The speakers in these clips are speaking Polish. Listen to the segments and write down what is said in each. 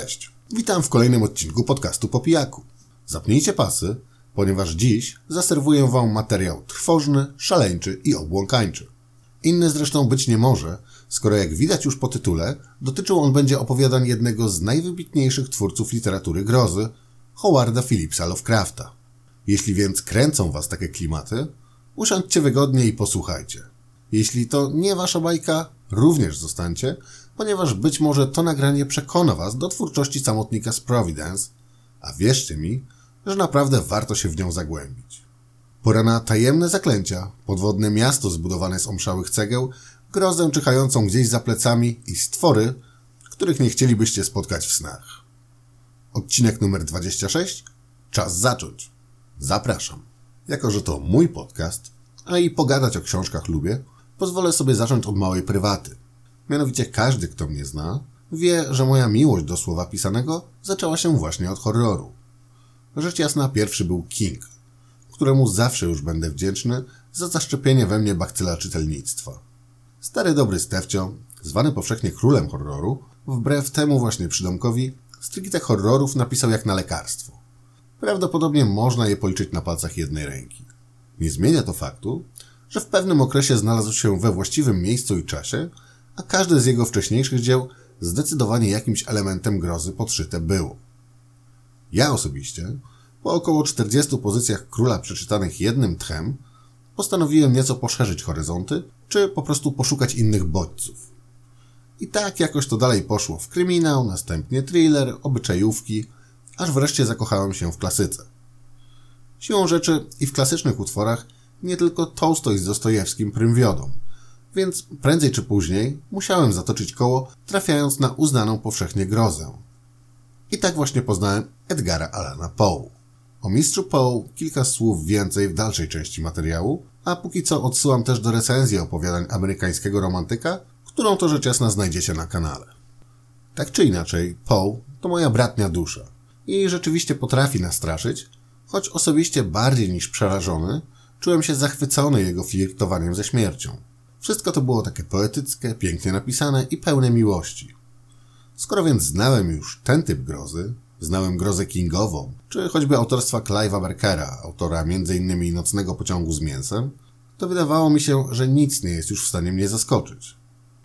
Cześć, witam w kolejnym odcinku podcastu Po Pijaku. Zapnijcie pasy, ponieważ dziś zaserwuję Wam materiał trwożny, szaleńczy i obłąkańczy. Inny zresztą być nie może, skoro jak widać już po tytule, dotyczył on będzie opowiadań jednego z najwybitniejszych twórców literatury grozy, Howarda Phillipsa Lovecrafta. Jeśli więc kręcą Was takie klimaty, usiądźcie wygodnie i posłuchajcie. Jeśli to nie Wasza bajka, również zostańcie, ponieważ być może to nagranie przekona Was do twórczości samotnika z Providence, a wierzcie mi, że naprawdę warto się w nią zagłębić. Pora na tajemne zaklęcia, podwodne miasto zbudowane z omszałych cegieł, grozę czyhającą gdzieś za plecami i stwory, których nie chcielibyście spotkać w snach. Odcinek numer 26. Czas zacząć. Zapraszam. Jako, że to mój podcast, a i pogadać o książkach lubię, pozwolę sobie zacząć od małej prywaty. Mianowicie każdy, kto mnie zna, wie, że moja miłość do słowa pisanego zaczęła się właśnie od horroru. Rzecz jasna, pierwszy był King, któremu zawsze już będę wdzięczny za zaszczepienie we mnie bakcyla czytelnictwa. Stary dobry Stefcio, zwany powszechnie królem horroru, wbrew temu właśnie przydomkowi, stricte horrorów napisał jak na lekarstwo. Prawdopodobnie można je policzyć na palcach jednej ręki. Nie zmienia to faktu, że w pewnym okresie znalazł się we właściwym miejscu i czasie, a każde z jego wcześniejszych dzieł zdecydowanie jakimś elementem grozy podszyte było. Ja osobiście, po około 40 pozycjach króla przeczytanych jednym tchem, postanowiłem nieco poszerzyć horyzonty, czy po prostu poszukać innych bodźców. I tak jakoś to dalej poszło w kryminał, następnie thriller, obyczajówki, aż wreszcie zakochałem się w klasyce. Siłą rzeczy i w klasycznych utworach nie tylko Tolstoj z Dostojewskim prym wiodą, więc prędzej czy później musiałem zatoczyć koło, trafiając na uznaną powszechnie grozę. I tak właśnie poznałem Edgara Allana Poe. O mistrzu Poe kilka słów więcej w dalszej części materiału, a póki co odsyłam też do recenzji opowiadań amerykańskiego romantyka, którą to rzecz jasna znajdziecie na kanale. Tak czy inaczej, Poe to moja bratnia dusza i rzeczywiście potrafi nastraszyć, choć osobiście bardziej niż przerażony, czułem się zachwycony jego flirtowaniem ze śmiercią. Wszystko to było takie poetyckie, pięknie napisane i pełne miłości. Skoro więc znałem już ten typ grozy, znałem grozę kingową, czy choćby autorstwa Clive'a Barkera, autora m.in. Nocnego pociągu z mięsem, to wydawało mi się, że nic nie jest już w stanie mnie zaskoczyć.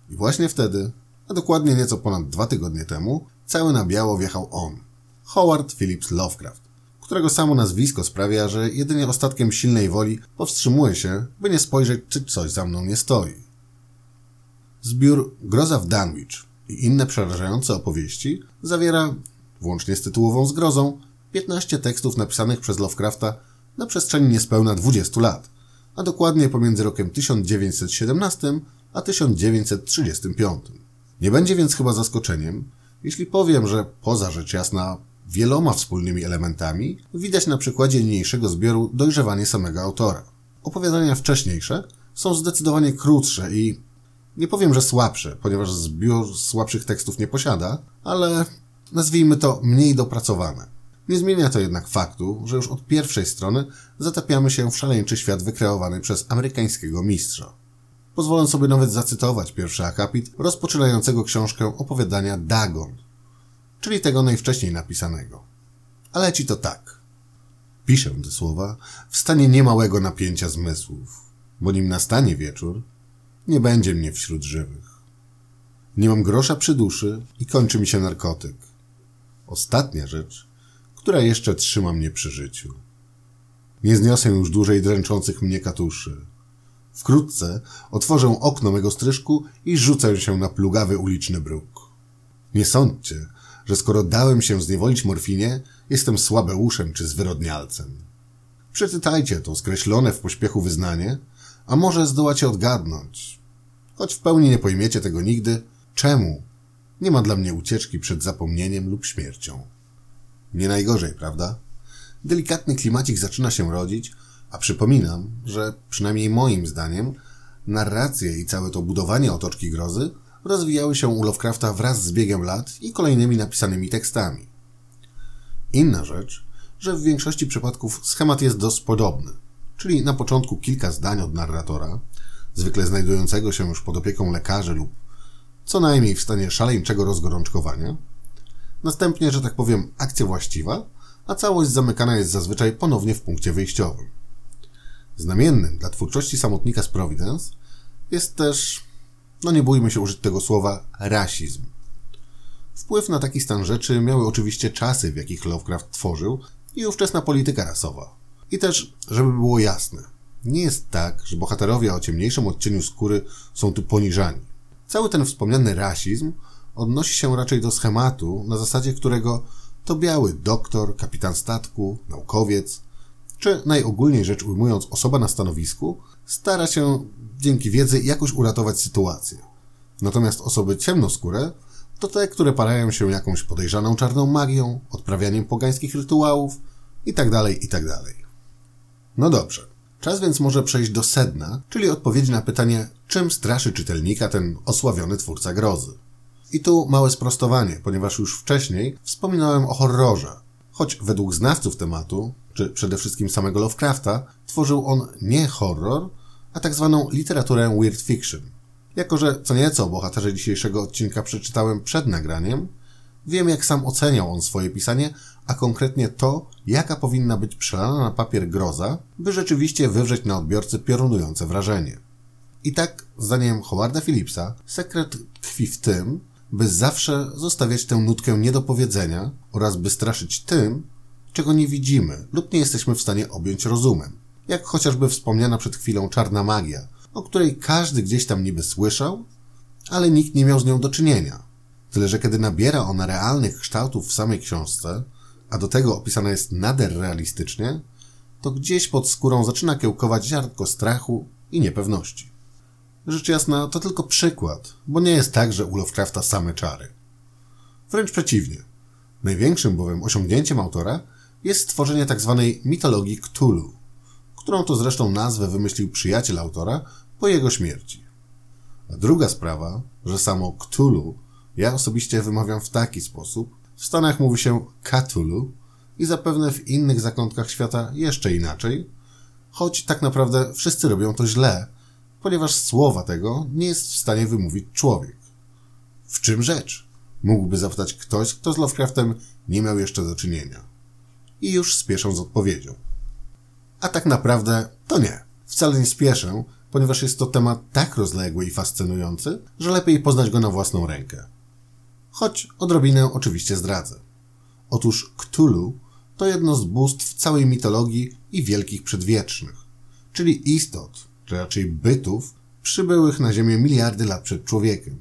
I właśnie wtedy, a dokładnie nieco ponad dwa tygodnie temu, cały na biało wjechał on, Howard Phillips Lovecraft, którego samo nazwisko sprawia, że jedynie ostatkiem silnej woli powstrzymuje się, by nie spojrzeć, czy coś za mną nie stoi. Zbiór Groza w Danwich i inne przerażające opowieści zawiera, włącznie z tytułową zgrozą, 15 tekstów napisanych przez Lovecrafta na przestrzeni niespełna 20 lat, a dokładnie pomiędzy rokiem 1917 a 1935. Nie będzie więc chyba zaskoczeniem, jeśli powiem, że poza rzecz jasna wieloma wspólnymi elementami widać na przykładzie niniejszego zbioru dojrzewanie samego autora. Opowiadania wcześniejsze są zdecydowanie krótsze i nie powiem, że słabsze, ponieważ zbiór słabszych tekstów nie posiada, ale nazwijmy to mniej dopracowane. Nie zmienia to jednak faktu, że już od pierwszej strony zatapiamy się w szaleńczy świat wykreowany przez amerykańskiego mistrza. Pozwolę sobie nawet zacytować pierwszy akapit rozpoczynającego książkę opowiadania Dagon, czyli tego najwcześniej napisanego. Ale ci to tak. Piszę te słowa w stanie niemałego napięcia zmysłów, bo nim nastanie wieczór, nie będzie mnie wśród żywych. Nie mam grosza przy duszy i kończy mi się narkotyk. Ostatnia rzecz, która jeszcze trzyma mnie przy życiu. Nie zniosę już dłużej dręczących mnie katuszy. Wkrótce otworzę okno mego stryżku i rzucę się na plugawy uliczny bruk. Nie sądźcie, że skoro dałem się zniewolić morfinie, jestem słabeuszem czy zwyrodnialcem. Przeczytajcie to skreślone w pośpiechu wyznanie, a może zdołacie odgadnąć. Choć w pełni nie pojmiecie tego nigdy, czemu nie ma dla mnie ucieczki przed zapomnieniem lub śmiercią. Nie najgorzej, prawda? Delikatny klimacik zaczyna się rodzić, a przypominam, że przynajmniej moim zdaniem narracje i całe to budowanie otoczki grozy rozwijały się u Lovecrafta wraz z biegiem lat i kolejnymi napisanymi tekstami. Inna rzecz, że w większości przypadków schemat jest dość podobny, czyli na początku kilka zdań od narratora, zwykle znajdującego się już pod opieką lekarzy lub co najmniej w stanie szaleńczego rozgorączkowania, Następnie, że tak powiem, akcja właściwa, a całość zamykana jest zazwyczaj ponownie w punkcie wyjściowym. Znamiennym dla twórczości samotnika z Providence jest też, no nie bójmy się użyć tego słowa, rasizm. Wpływ na taki stan rzeczy miały oczywiście czasy, w jakich Lovecraft tworzył i ówczesna polityka rasowa. I też, żeby było jasne, nie jest tak, że bohaterowie o ciemniejszym odcieniu skóry są tu poniżani. Cały ten wspomniany rasizm odnosi się raczej do schematu, na zasadzie którego to biały doktor, kapitan statku, naukowiec, czy najogólniej rzecz ujmując osoba na stanowisku, stara się dzięki wiedzy jakoś uratować sytuację. Natomiast osoby ciemnoskóre to te, które parają się jakąś podejrzaną czarną magią, odprawianiem pogańskich rytuałów itd., tak itd. Tak no dobrze. Czas więc może przejść do sedna, czyli odpowiedzi na pytanie, czym straszy czytelnika ten osławiony twórca grozy. I tu małe sprostowanie, ponieważ już wcześniej wspominałem o horrorze. Choć według znawców tematu, czy przede wszystkim samego Lovecrafta, tworzył on nie horror, a tak zwaną literaturę weird fiction. Jako, że co nieco o bohaterze dzisiejszego odcinka przeczytałem przed nagraniem, wiem jak sam oceniał on swoje pisanie, a konkretnie to, jaka powinna być przelana na papier groza, by rzeczywiście wywrzeć na odbiorcy piorunujące wrażenie. I tak, zdaniem Howarda Phillipsa, sekret tkwi w tym, by zawsze zostawiać tę nutkę niedopowiedzenia oraz by straszyć tym, czego nie widzimy lub nie jesteśmy w stanie objąć rozumem. Jak chociażby wspomniana przed chwilą czarna magia, o której każdy gdzieś tam niby słyszał, ale nikt nie miał z nią do czynienia. Tyle, że kiedy nabiera ona realnych kształtów w samej książce, a do tego opisana jest nader realistycznie, to gdzieś pod skórą zaczyna kiełkować ziarnko strachu i niepewności. Rzecz jasna, to tylko przykład, bo nie jest tak, że u Lovecrafta same czary. Wręcz przeciwnie. Największym bowiem osiągnięciem autora jest stworzenie tzw. Tak mitologii Cthulhu, którą to zresztą nazwę wymyślił przyjaciel autora po jego śmierci. A druga sprawa, że samo Cthulhu ja osobiście wymawiam w taki sposób, w Stanach mówi się Cthulhu i zapewne w innych zakątkach świata jeszcze inaczej, choć tak naprawdę wszyscy robią to źle, ponieważ słowa tego nie jest w stanie wymówić człowiek. W czym rzecz? Mógłby zapytać ktoś, kto z Lovecraftem nie miał jeszcze do czynienia. I już spieszę z odpowiedzią. A tak naprawdę to nie. Wcale nie spieszę, ponieważ jest to temat tak rozległy i fascynujący, że lepiej poznać go na własną rękę. Choć odrobinę oczywiście zdradzę. Otóż Cthulhu to jedno z bóstw całej mitologii i wielkich przedwiecznych, czyli istot, czy raczej bytów, przybyłych na Ziemię miliardy lat przed człowiekiem.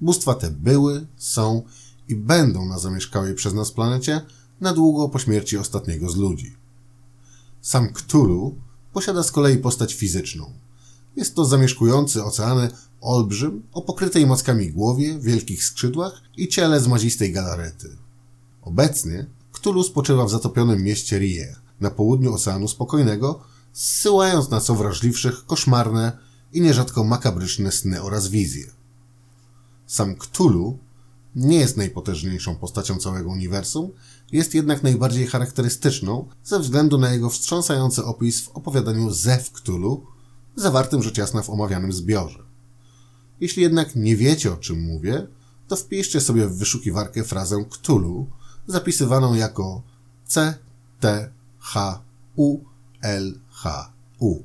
Bóstwa te były, są i będą na zamieszkałej przez nas planecie na długo po śmierci ostatniego z ludzi. Sam Cthulhu posiada z kolei postać fizyczną. Jest to zamieszkujący oceany olbrzym o pokrytej mackami głowie, wielkich skrzydłach i ciele z mazistej galarety. Obecnie Cthulhu spoczywa w zatopionym mieście Rie, na południu Oceanu Spokojnego, zsyłając na co wrażliwszych koszmarne i nierzadko makabryczne sny oraz wizje. Sam Cthulhu nie jest najpotężniejszą postacią całego uniwersum, jest jednak najbardziej charakterystyczną ze względu na jego wstrząsający opis w opowiadaniu Zew Cthulhu, zawartym rzecz jasna w omawianym zbiorze. Jeśli jednak nie wiecie o czym mówię, to wpiszcie sobie w wyszukiwarkę frazę Cthulhu, zapisywaną jako C, T, H, U, L, H, U.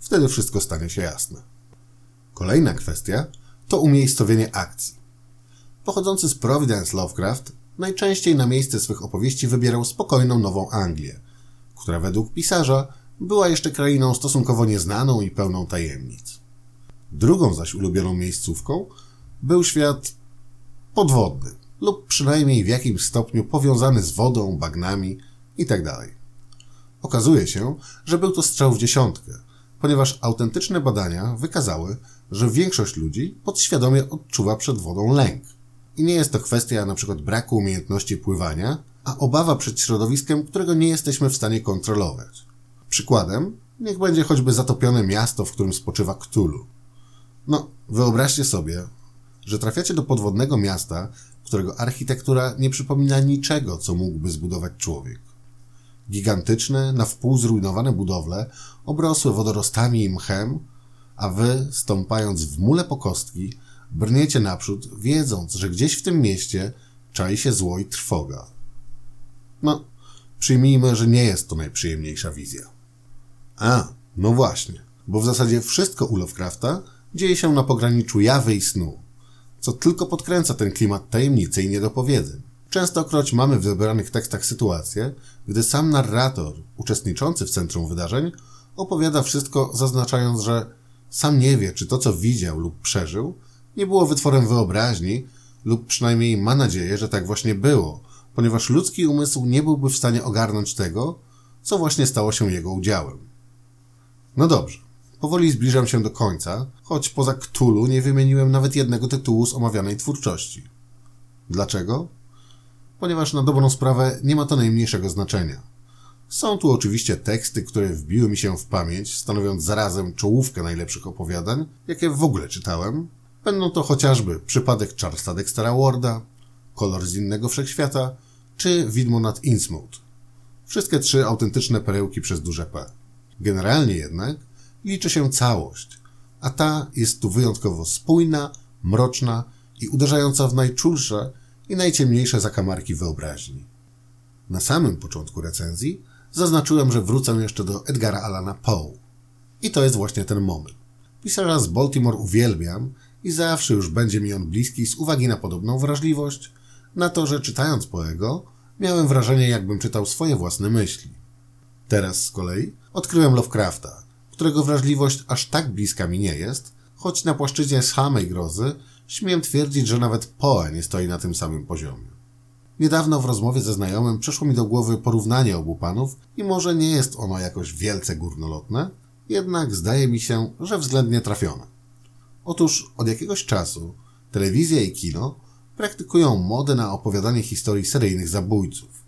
Wtedy wszystko stanie się jasne. Kolejna kwestia to umiejscowienie akcji. Pochodzący z Providence Lovecraft najczęściej na miejsce swych opowieści wybierał spokojną Nową Anglię, która według pisarza była jeszcze krainą stosunkowo nieznaną i pełną tajemnic. Drugą zaś ulubioną miejscówką był świat podwodny lub przynajmniej w jakimś stopniu powiązany z wodą, bagnami itd. Tak Okazuje się, że był to strzał w dziesiątkę, ponieważ autentyczne badania wykazały, że większość ludzi podświadomie odczuwa przed wodą lęk. I nie jest to kwestia np. braku umiejętności pływania, a obawa przed środowiskiem, którego nie jesteśmy w stanie kontrolować. Przykładem niech będzie choćby zatopione miasto, w którym spoczywa Cthulhu. No, wyobraźcie sobie, że trafiacie do podwodnego miasta, którego architektura nie przypomina niczego, co mógłby zbudować człowiek. Gigantyczne, na wpół zrujnowane budowle obrosłe wodorostami i mchem, a wy, stąpając w mule po kostki, brniecie naprzód, wiedząc, że gdzieś w tym mieście czai się zło i trwoga. No, przyjmijmy, że nie jest to najprzyjemniejsza wizja. A, no właśnie, bo w zasadzie wszystko u Lovecrafta dzieje się na pograniczu jawy i snu, co tylko podkręca ten klimat tajemnicy i niedopowiedzeń. Częstokroć mamy w wybranych tekstach sytuacje, gdy sam narrator, uczestniczący w centrum wydarzeń, opowiada wszystko, zaznaczając, że sam nie wie, czy to, co widział lub przeżył, nie było wytworem wyobraźni, lub przynajmniej ma nadzieję, że tak właśnie było, ponieważ ludzki umysł nie byłby w stanie ogarnąć tego, co właśnie stało się jego udziałem. No dobrze, powoli zbliżam się do końca, choć poza Cthulhu nie wymieniłem nawet jednego tytułu z omawianej twórczości. Dlaczego? Ponieważ na dobrą sprawę nie ma to najmniejszego znaczenia. Są tu oczywiście teksty, które wbiły mi się w pamięć, stanowiąc zarazem czołówkę najlepszych opowiadań, jakie w ogóle czytałem. Będą to chociażby przypadek Charlesa Dextera Warda, Kolor z innego wszechświata, czy Widmo nad Innsmouth. Wszystkie trzy autentyczne perełki przez duże P. Generalnie jednak liczy się całość, a ta jest tu wyjątkowo spójna, mroczna i uderzająca w najczulsze i najciemniejsze zakamarki wyobraźni. Na samym początku recenzji zaznaczyłem, że wrócę jeszcze do Edgara Allana Poe. I to jest właśnie ten moment. Pisarza z Baltimore uwielbiam i zawsze już będzie mi on bliski z uwagi na podobną wrażliwość, na to, że czytając Poego, miałem wrażenie, jakbym czytał swoje własne myśli. Teraz z kolei odkryłem Lovecrafta, którego wrażliwość aż tak bliska mi nie jest, choć na płaszczyźnie samej grozy śmiem twierdzić, że nawet Poe nie stoi na tym samym poziomie. Niedawno w rozmowie ze znajomym przyszło mi do głowy porównanie obu panów i może nie jest ono jakoś wielce górnolotne, jednak zdaje mi się, że względnie trafione. Otóż od jakiegoś czasu telewizja i kino praktykują modę na opowiadanie historii seryjnych zabójców.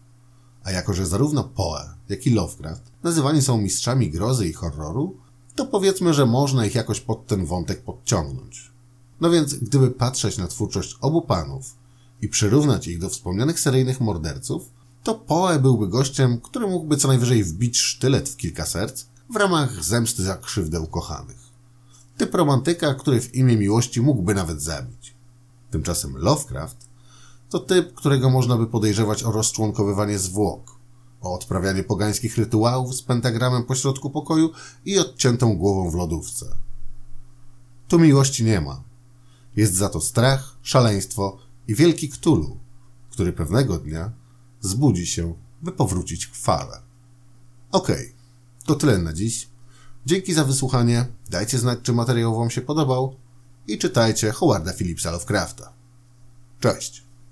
A jako, że zarówno Poe, jak i Lovecraft nazywani są mistrzami grozy i horroru, to powiedzmy, że można ich jakoś pod ten wątek podciągnąć. No więc, gdyby patrzeć na twórczość obu panów i przyrównać ich do wspomnianych seryjnych morderców, to Poe byłby gościem, który mógłby co najwyżej wbić sztylet w kilka serc w ramach zemsty za krzywdę ukochanych. Typ romantyka, który w imię miłości mógłby nawet zabić. Tymczasem Lovecraft to typ, którego można by podejrzewać o rozczłonkowywanie zwłok, o odprawianie pogańskich rytuałów z pentagramem pośrodku pokoju i odciętą głową w lodówce. Tu miłości nie ma. Jest za to strach, szaleństwo i wielki Ktulu, który pewnego dnia zbudzi się, by powrócić w fale. Okej, okay, to tyle na dziś. Dzięki za wysłuchanie, dajcie znać, czy materiał Wam się podobał i czytajcie Howarda Phillipsa Lovecrafta. Cześć!